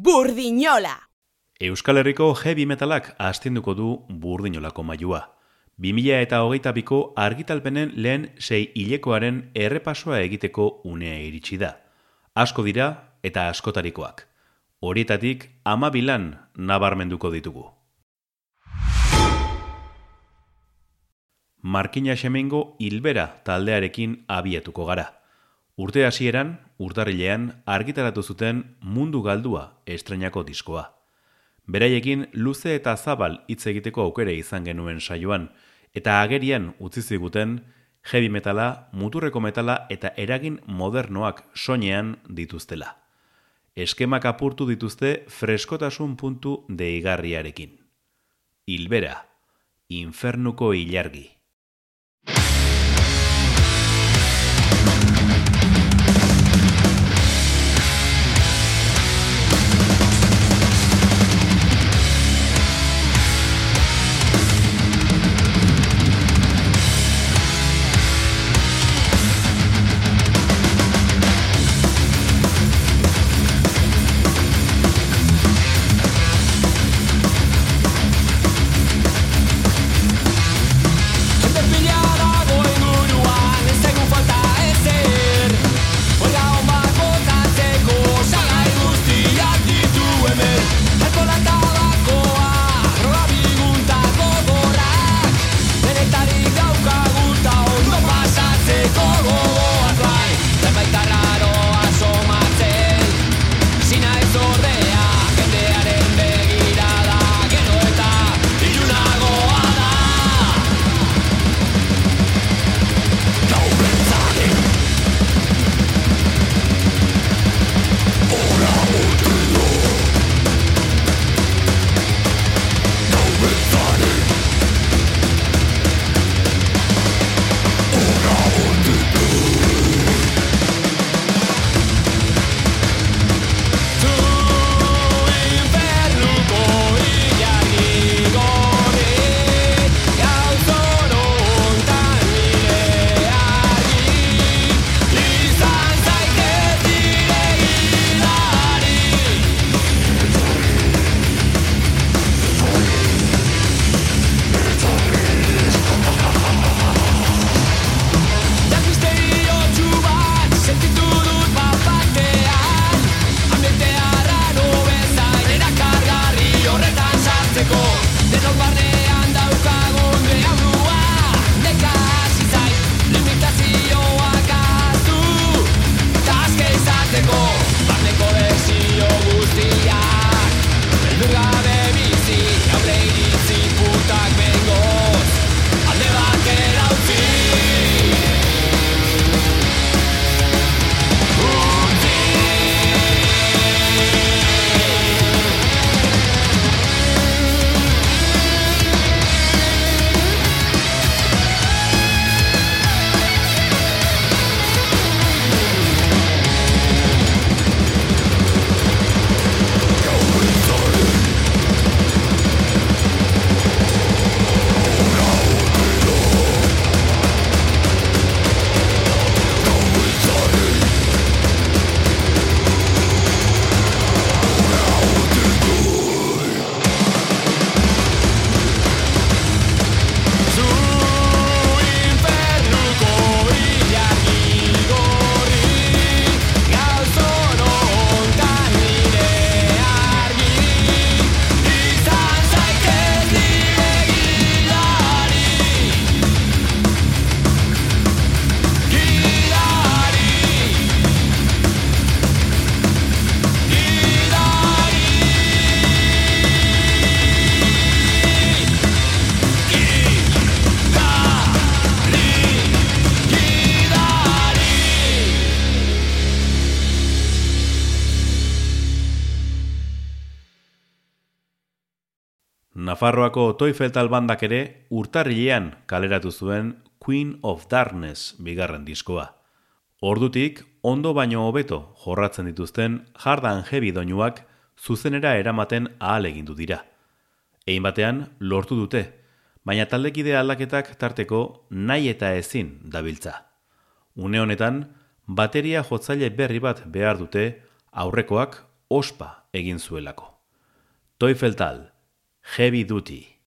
Burdinola! Euskal Herriko heavy metalak astinduko du burdinolako mailua. 2000 eta hogeita biko argitalpenen lehen sei hilekoaren errepasoa egiteko unea iritsi da. Asko dira eta askotarikoak. Horietatik ama bilan nabarmenduko ditugu. Markina Xemengo hilbera taldearekin abiatuko gara. Urte hasieran, urtarrilean, argitaratu zuten mundu galdua estrenako diskoa. Beraiekin luze eta zabal hitz egiteko aukere izan genuen saioan, eta agerian utzi ziguten heavy metala, muturreko metala eta eragin modernoak soinean dituztela. Eskemak apurtu dituzte freskotasun puntu deigarriarekin. Hilbera, infernuko ilargi. Nafarroako Toifel bandak ere urtarrilean kaleratu zuen Queen of Darkness bigarren diskoa. Ordutik, ondo baino hobeto jorratzen dituzten jardan heavy doinuak zuzenera eramaten ahal egindu dira. Egin batean, lortu dute, baina taldekide aldaketak tarteko nahi eta ezin dabiltza. Une honetan, bateria jotzaile berri bat behar dute aurrekoak ospa egin zuelako. Toifeltal, Heavy Duty.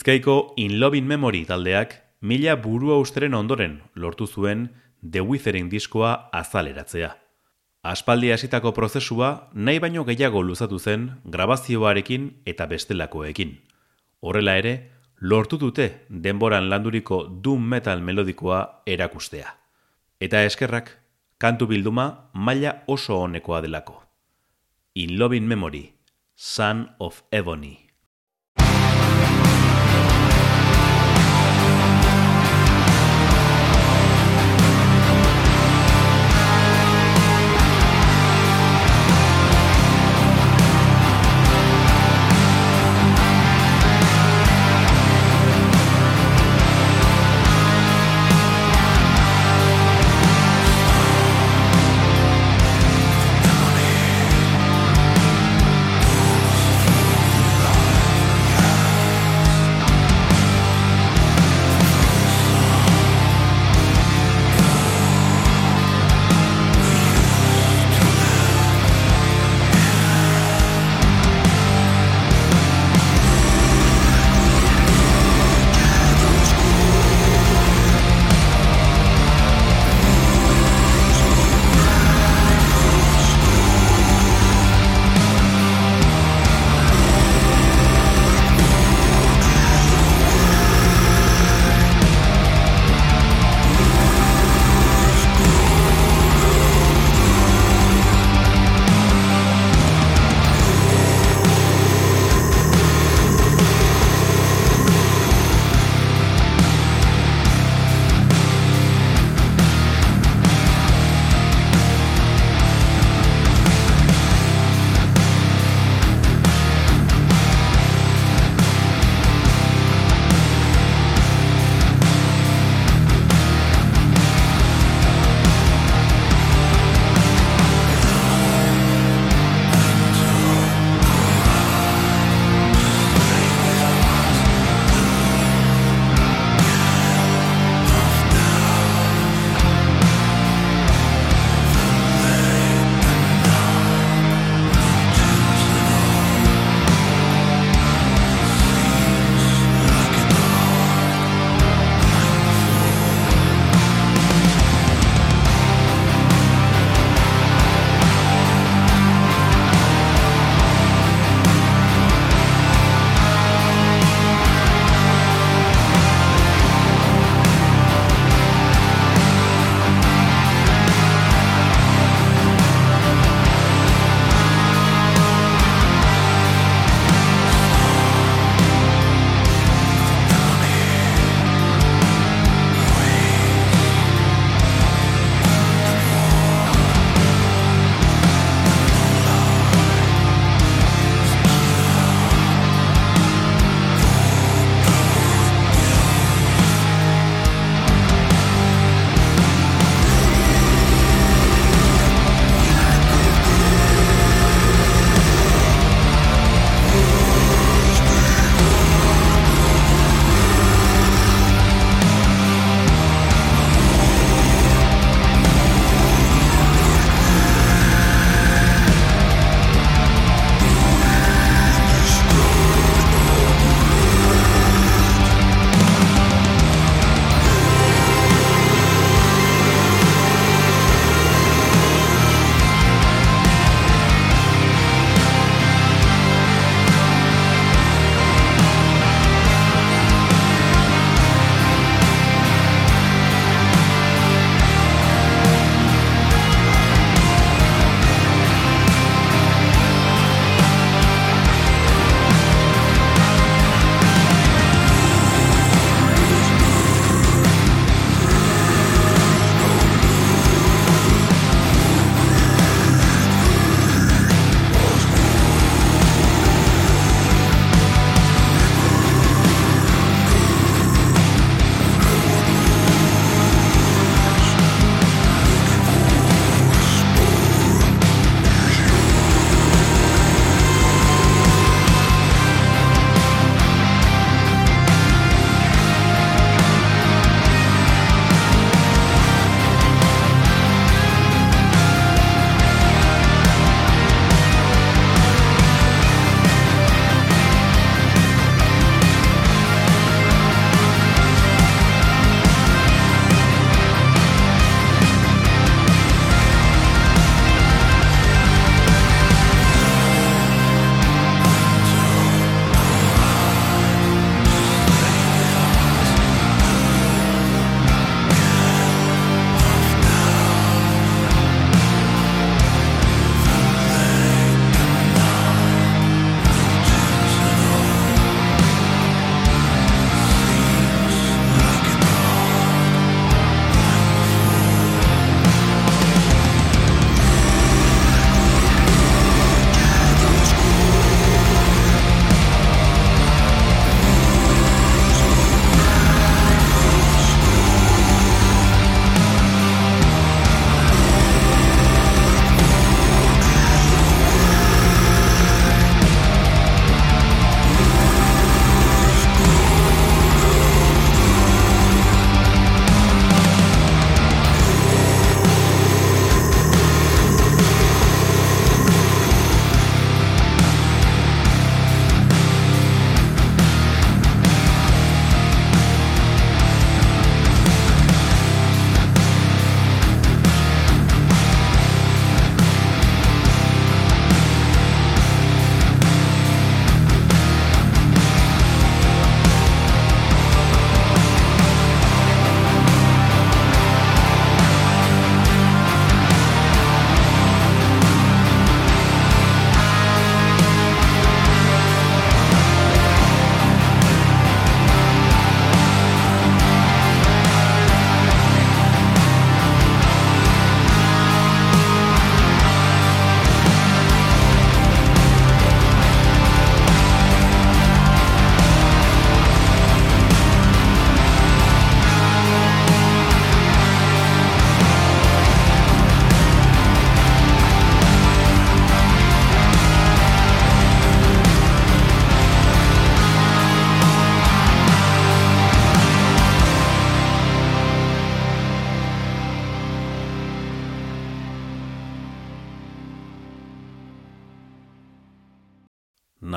Bizkaiko In Loving Memory taldeak mila burua usteren ondoren lortu zuen The Withering diskoa azaleratzea. Aspaldi hasitako prozesua nahi baino gehiago luzatu zen grabazioarekin eta bestelakoekin. Horrela ere, lortu dute denboran landuriko doom metal melodikoa erakustea. Eta eskerrak, kantu bilduma maila oso honekoa delako. In Loving Memory, Son of Ebony.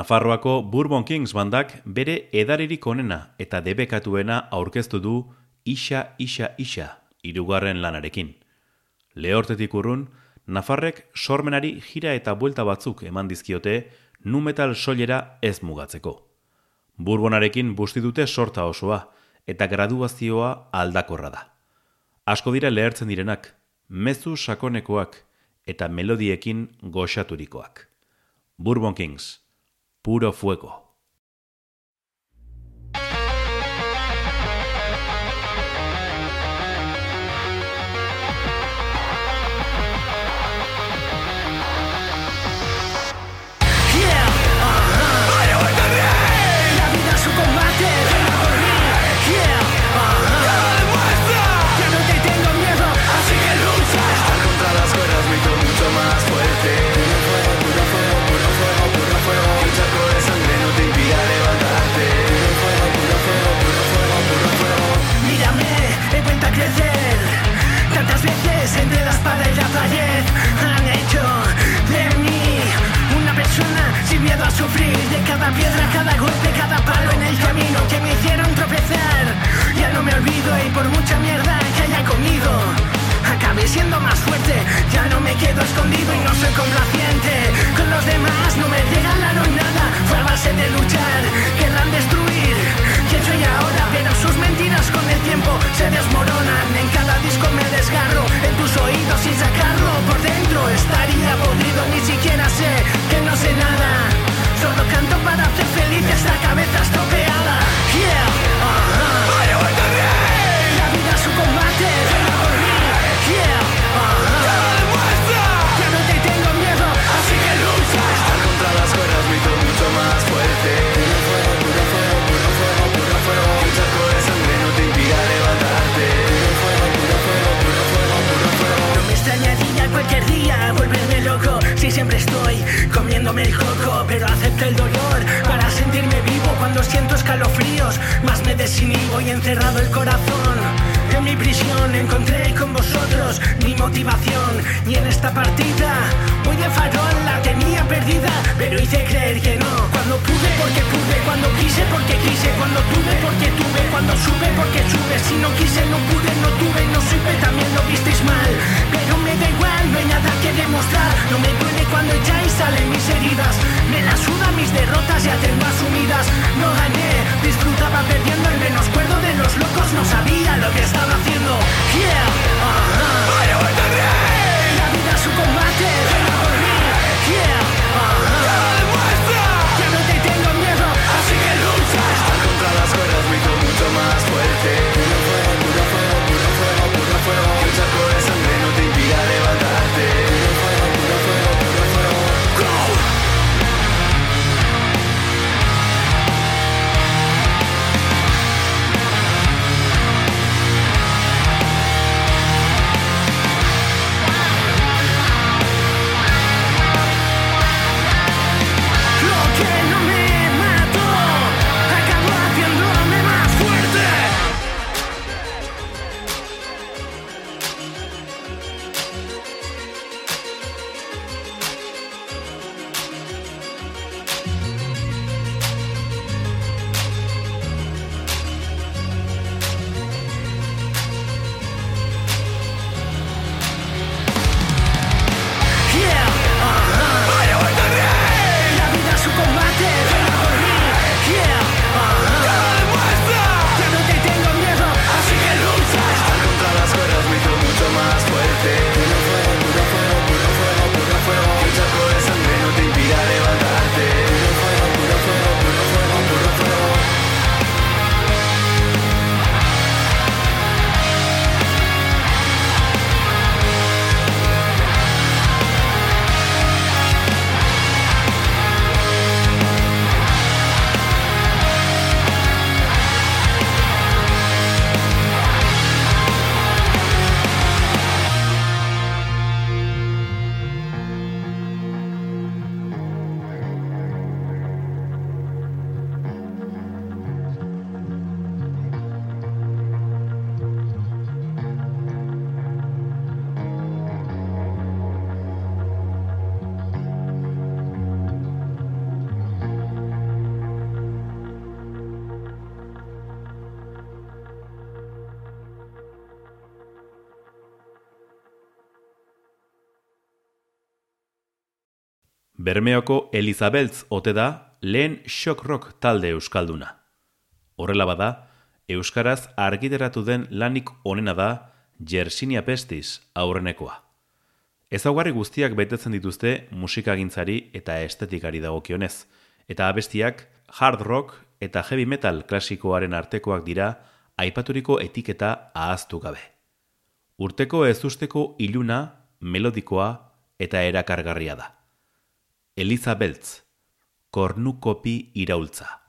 Nafarroako Bourbon Kings bandak bere edaririk onena eta debekatuena aurkeztu du Isa, Isa, Isa, irugarren lanarekin. Lehortetik urrun, Nafarrek sormenari jira eta buelta batzuk eman dizkiote nu metal soilera ez mugatzeko. Bourbonarekin busti dute sorta osoa eta graduazioa aldakorra da. Asko dira lehertzen direnak, mezu sakonekoak eta melodiekin goxaturikoak. Bourbon Kings, puro fuego. de cada piedra, cada golpe, cada palo en el camino que me hicieron tropezar. Ya no me olvido y por mucha mierda que haya comido, acabé siendo más fuerte. Ya no me quedo escondido y no soy complaciente. Con los demás no me regalaron nada, fue a base de luchar, querrán destruir. Que soy ahora, pero sus mentiras encerrado el corazón. En mi prisión encontré y en esta partida voy de farol, la tenía perdida, pero hice creer que no. Cuando pude porque pude, cuando quise porque quise, cuando tuve porque tuve, cuando supe porque supe, si no quise no pude, no tuve, no supe, también lo visteis mal. Pero me da igual, no hay nada que demostrar, no me duele cuando echáis salen mis heridas, me las suda mis derrotas ya tengo asumidas. No gané, disfrutaba perdiendo el menos. Cuerdo de los locos, no sabía lo que estaba haciendo. Yeah, uh -huh. La vida es un combate, ven a por mí, cielo, pala. Ya lo demuestra, ya no te tengo miedo, así que lucha. Están contra las fuerzas, mi mucho más fuerte. Puro fuego, puro fuego, puro fuego, puro fuego, puro fuego. Bermeoko Elizabeltz ote da lehen shock rock talde euskalduna. Horrela bada, euskaraz argideratu den lanik onena da Jersinia Pestis aurrenekoa. Ezaugarri guztiak betetzen dituzte musikagintzari eta estetikari dagokionez, eta abestiak hard rock eta heavy metal klasikoaren artekoak dira aipaturiko etiketa ahaztu gabe. Urteko ezusteko iluna, melodikoa eta erakargarria da. Eliza Beltz, kornukopi iraultza.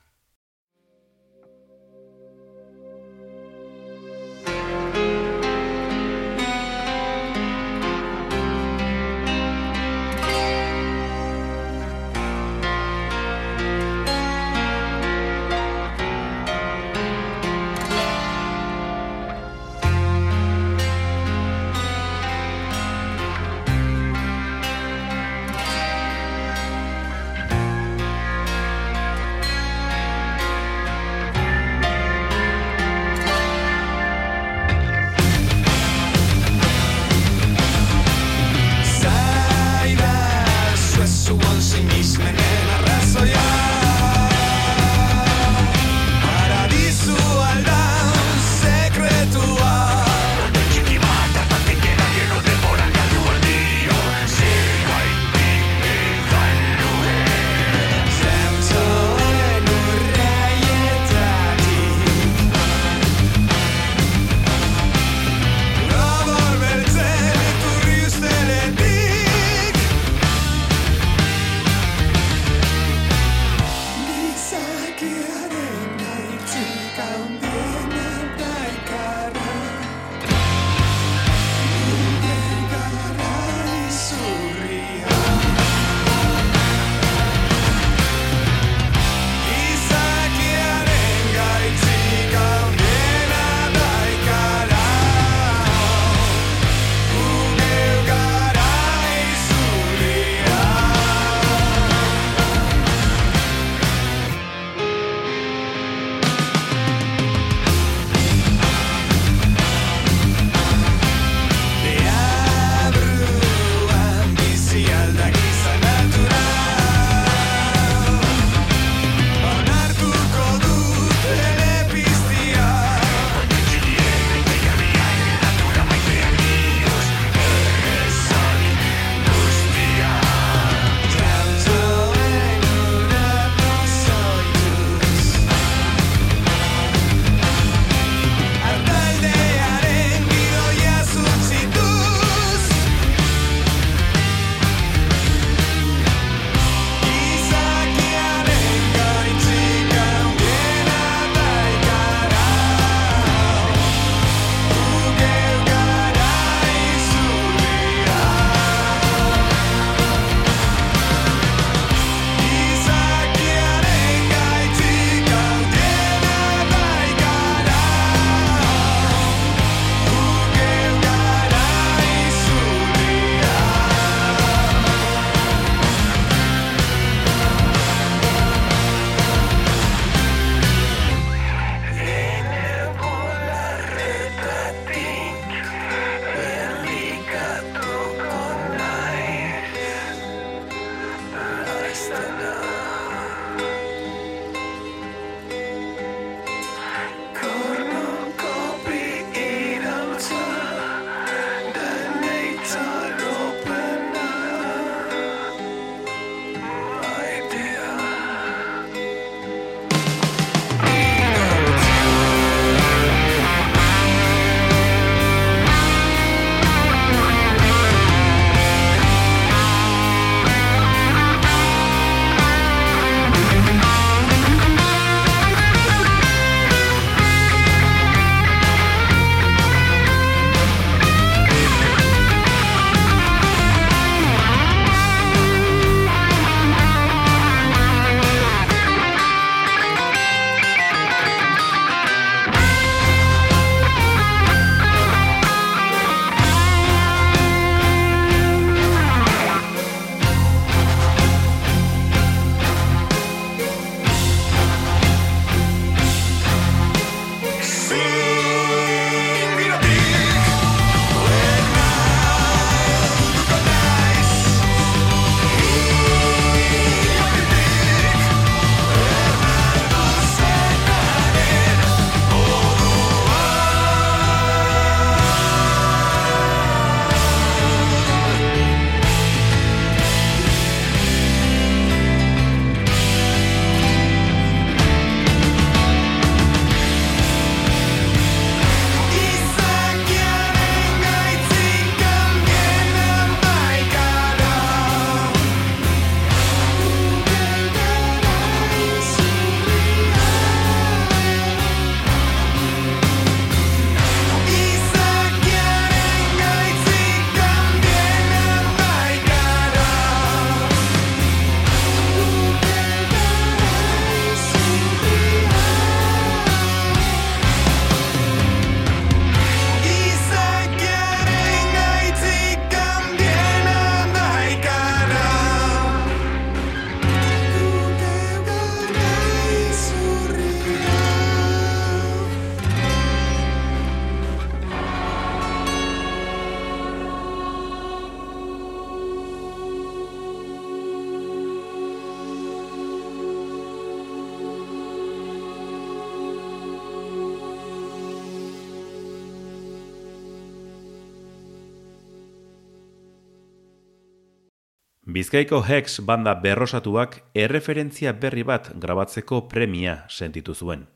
Bizkaiko Hex banda berrosatuak erreferentzia berri bat grabatzeko premia sentitu zuen.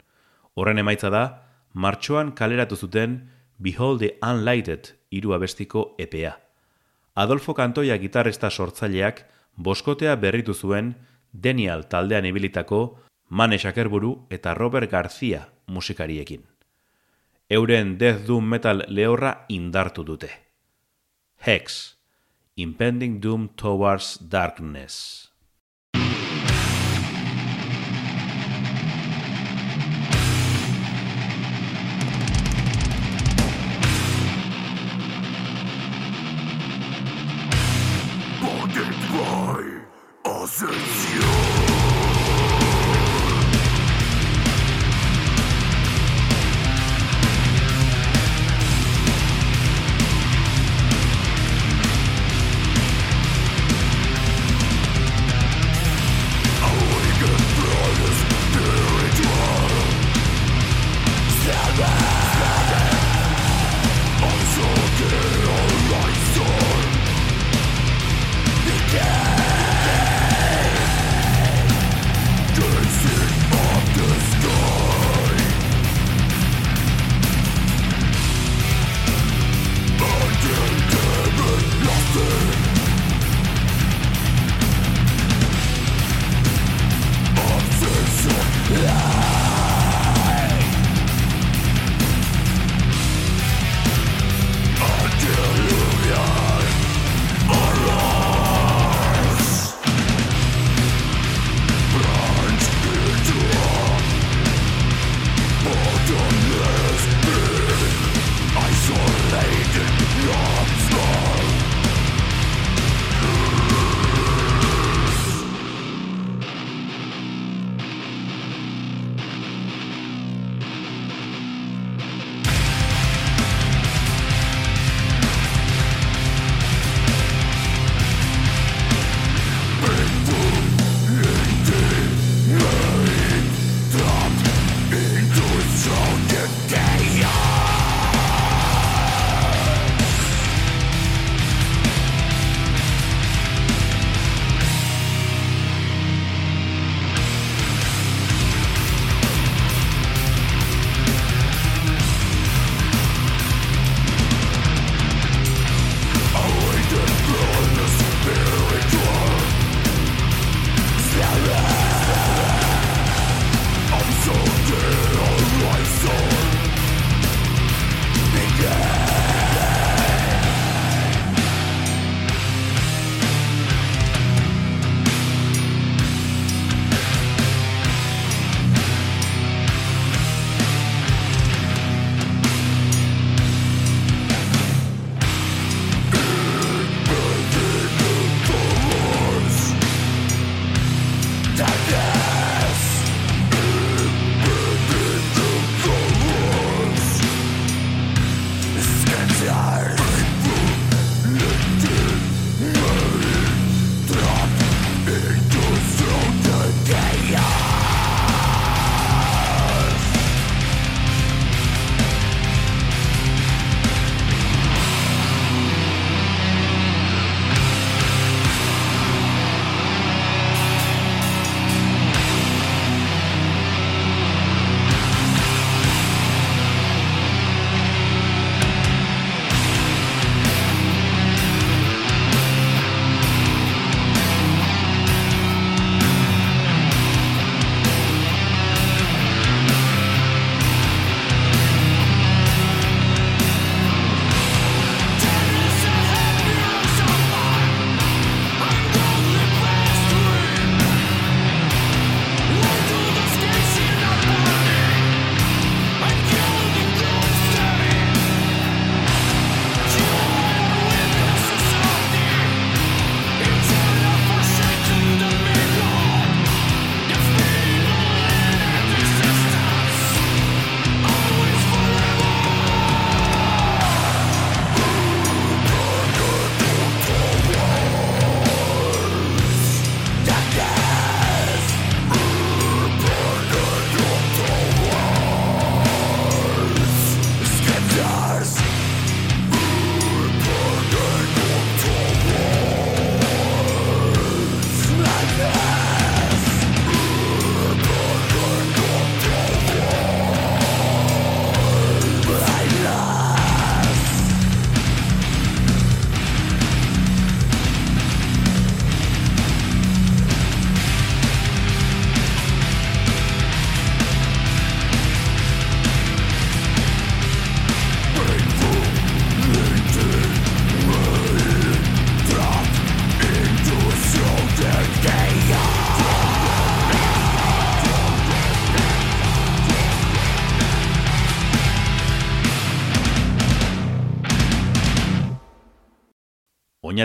Horren emaitza da, martxoan kaleratu zuten Behold the Unlighted iru abestiko EPA. Adolfo Kantoia gitarresta sortzaileak boskotea berritu zuen Daniel taldean ibilitako Mane Shakerburu eta Robert Garcia musikariekin. Euren Death Doom Metal lehorra indartu dute. Hex impending doom towards darkness. Bonded by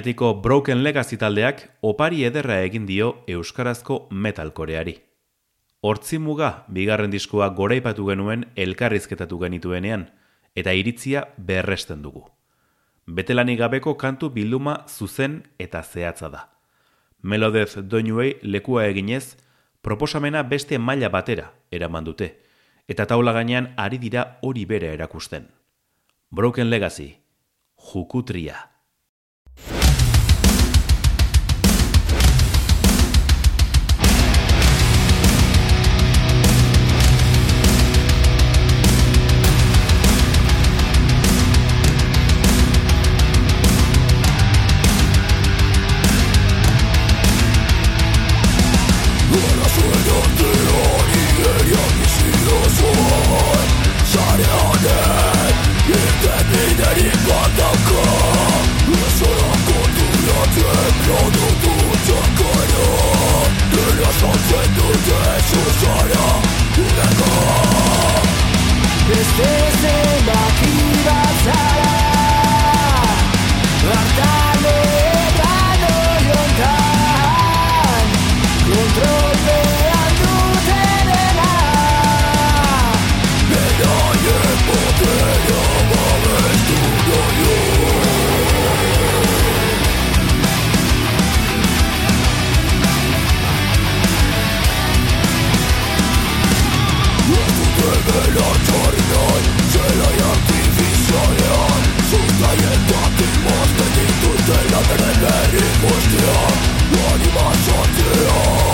Ascension. Oñatiko Broken Legacy taldeak opari ederra egin dio euskarazko metalkoreari. Hortzi muga bigarren diskoa goraipatu genuen elkarrizketatu genituenean, eta iritzia berresten dugu. Betelanik gabeko kantu bilduma zuzen eta zehatza da. Melodez doinuei lekua eginez, proposamena beste maila batera eraman dute, eta taula gainean ari dira hori bere erakusten. Broken Legacy, Jukutria. Успех, понимать, что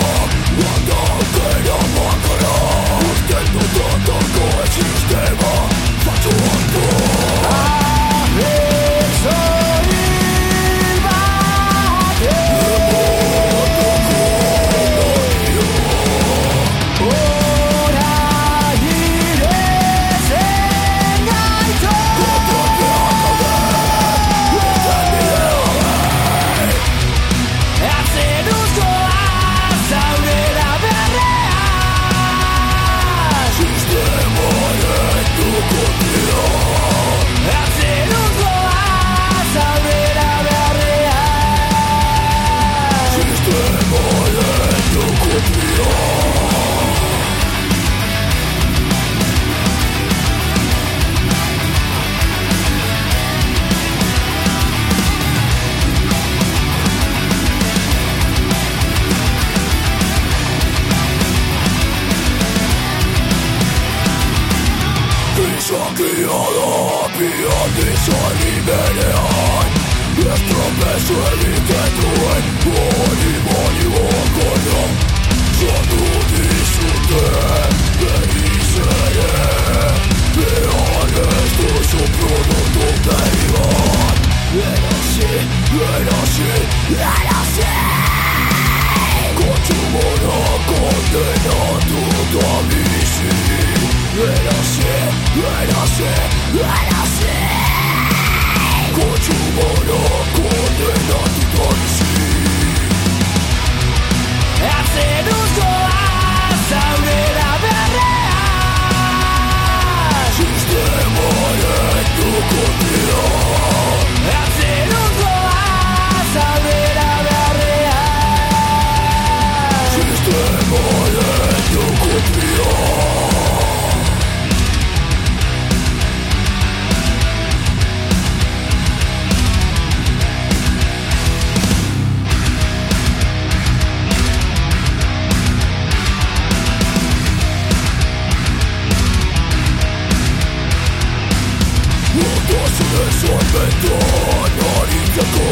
soy betón, aricaco,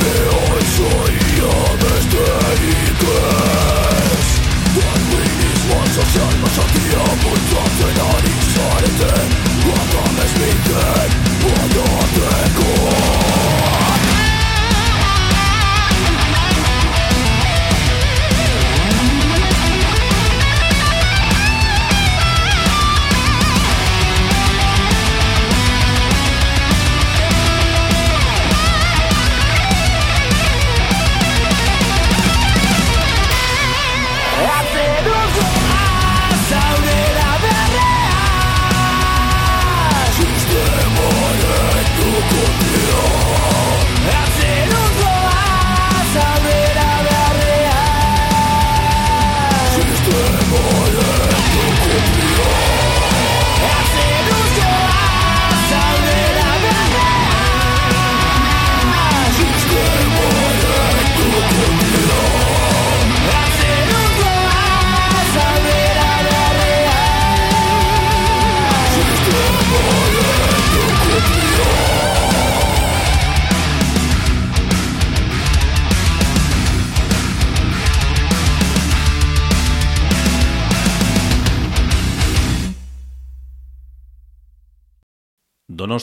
de hoy soy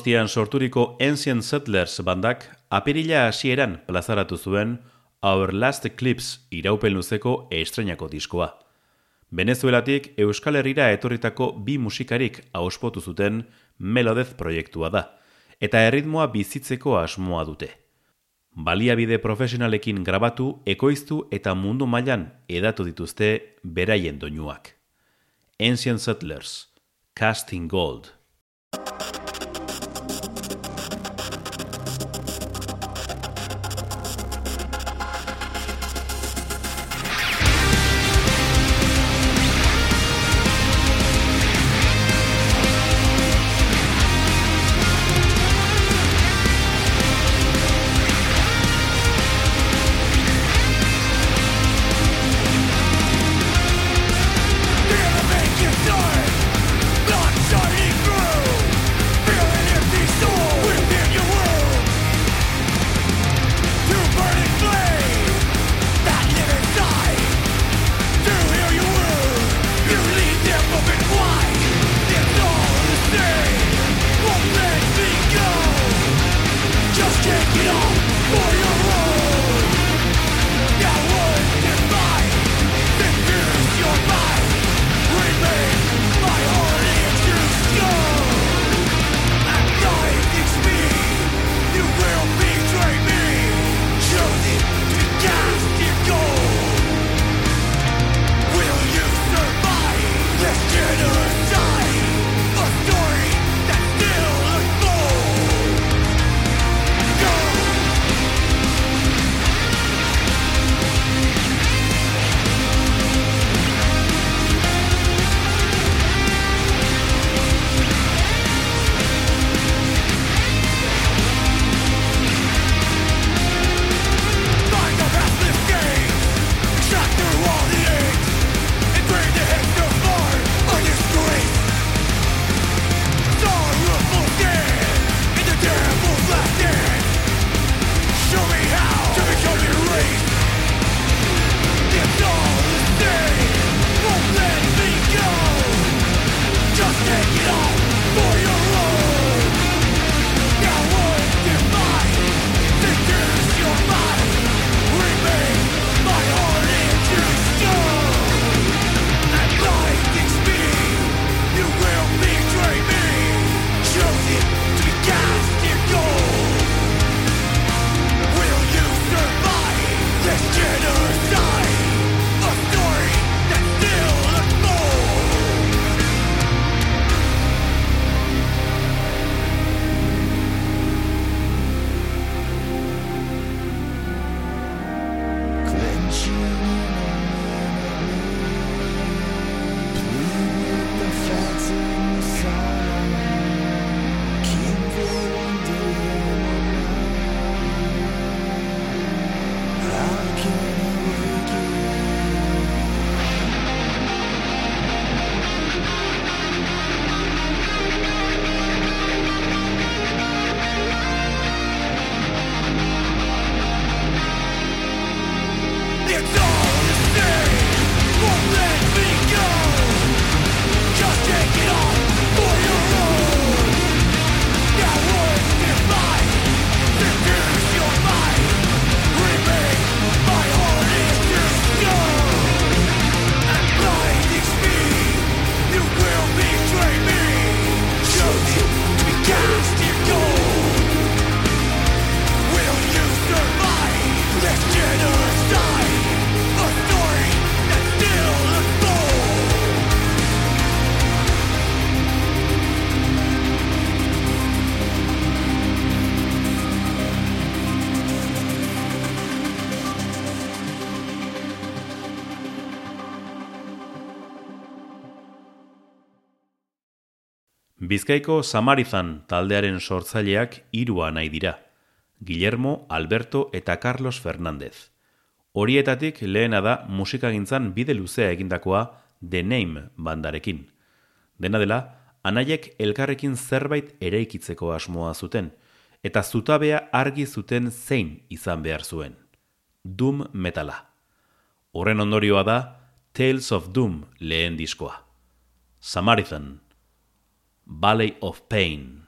Donostian sorturiko Ancient Settlers bandak apirila hasieran plazaratu zuen Our Last Eclipse iraupen luzeko estrenako diskoa. Venezuelatik Euskal Herrira etorritako bi musikarik auspotu zuten Melodez proiektua da, eta erritmoa bizitzeko asmoa dute. Baliabide profesionalekin grabatu, ekoiztu eta mundu mailan edatu dituzte beraien doinuak. Ancient Settlers, Casting Gold. Bizkaiko Samarizan taldearen sortzaileak hirua nahi dira. Guillermo, Alberto eta Carlos Fernandez. Horietatik lehena da musikagintzan bide luzea egindakoa The Name bandarekin. Dena dela, anaiek elkarrekin zerbait eraikitzeko asmoa zuten, eta zutabea argi zuten zein izan behar zuen. Doom metala. Horren ondorioa da Tales of Doom lehen diskoa. Samarithan. Valley of Pain.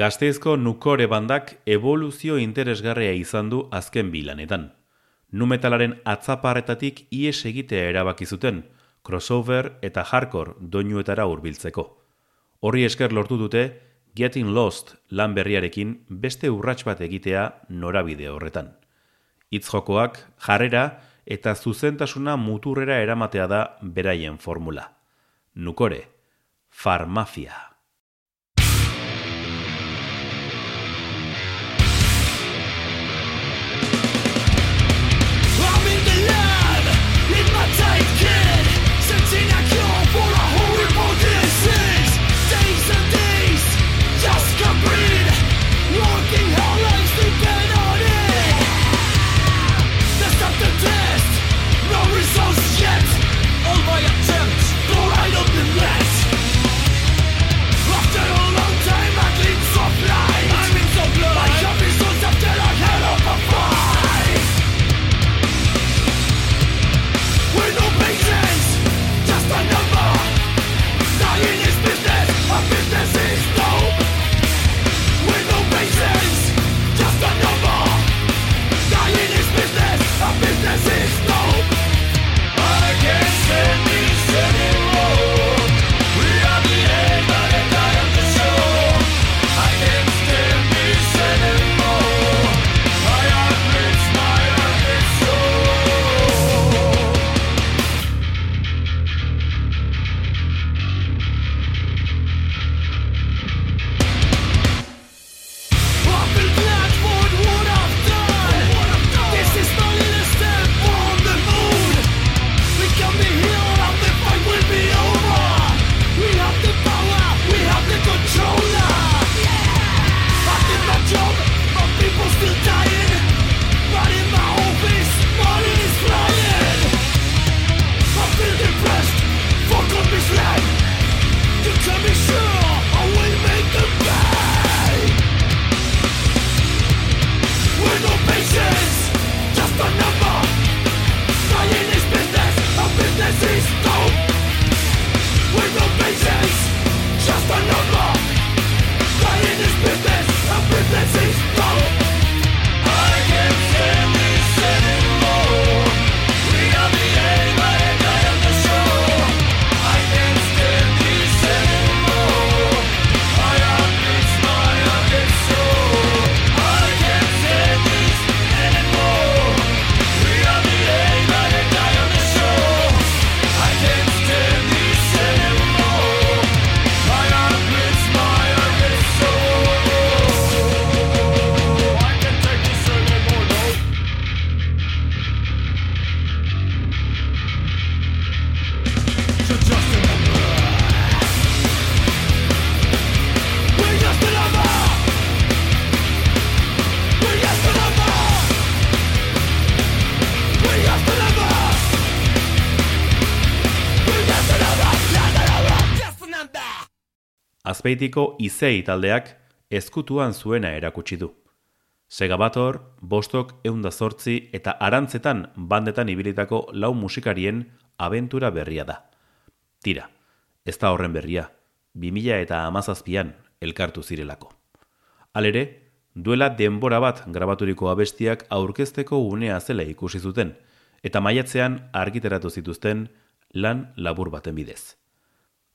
Gazteizko nukore bandak evoluzio interesgarria izan du azken bilanetan. Numetalaren atzaparretatik ies egitea erabaki zuten, crossover eta hardcore doinuetara hurbiltzeko. Horri esker lortu dute, Getting Lost lan berriarekin beste urrats bat egitea norabide horretan. Itzjokoak, jarrera eta zuzentasuna muturrera eramatea da beraien formula. Nukore, farmafia. Azpeitiko izei taldeak ezkutuan zuena erakutsi du. Segabator, Bostok, Eunda Zortzi eta Arantzetan bandetan ibilitako lau musikarien abentura berria da. Tira, ez da horren berria, 2000 eta amazazpian elkartu zirelako. Alere, duela denbora bat grabaturiko abestiak aurkezteko unea zela ikusi zuten, eta maiatzean argiteratu zituzten lan labur baten bidez.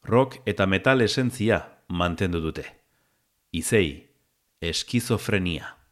Rock eta metal esentzia mantendu dute. Izei, eskizofrenia.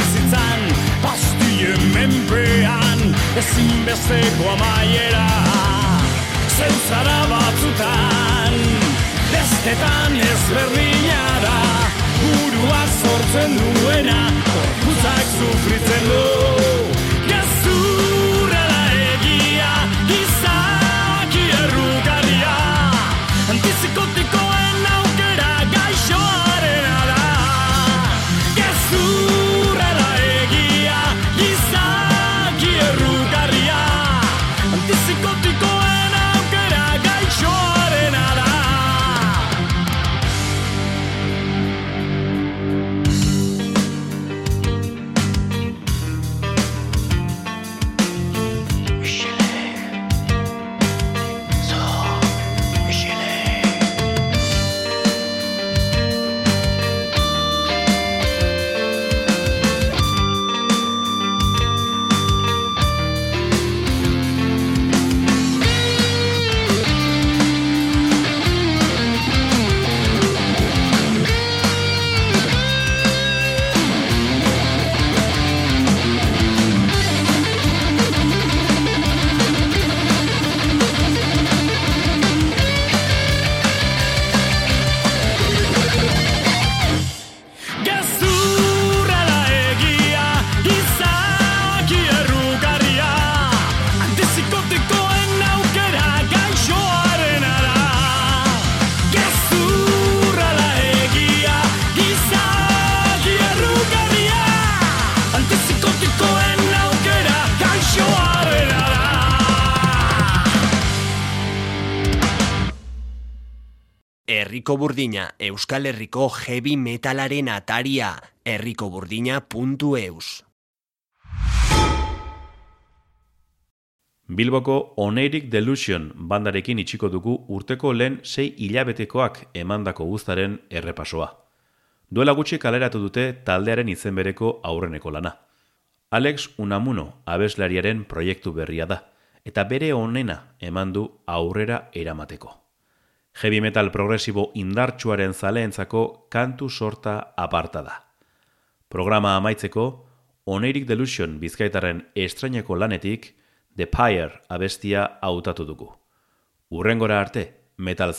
Bizitzan Pastien menpean Ezinbesteko amaiera. Zeuzara batzutan Bestetan ezberdina da Buruak sortzen duena Gorputzak sufritzen du Herriko Burdina, Euskal Herriko heavy metalaren ataria, herrikoburdina.eus. Bilboko Oneirik Delusion bandarekin itxiko dugu urteko lehen sei hilabetekoak emandako guztaren errepasoa. Duela gutxi kaleratu dute taldearen izen bereko aurreneko lana. Alex Unamuno abeslariaren proiektu berria da, eta bere onena eman du aurrera eramateko. Heavy metal progresibo indartsuaren zaleentzako kantu sorta aparta da. Programa amaitzeko, Oneirik Delusion bizkaitaren estraineko lanetik The Pyre abestia hautatu dugu. Urrengora arte, metal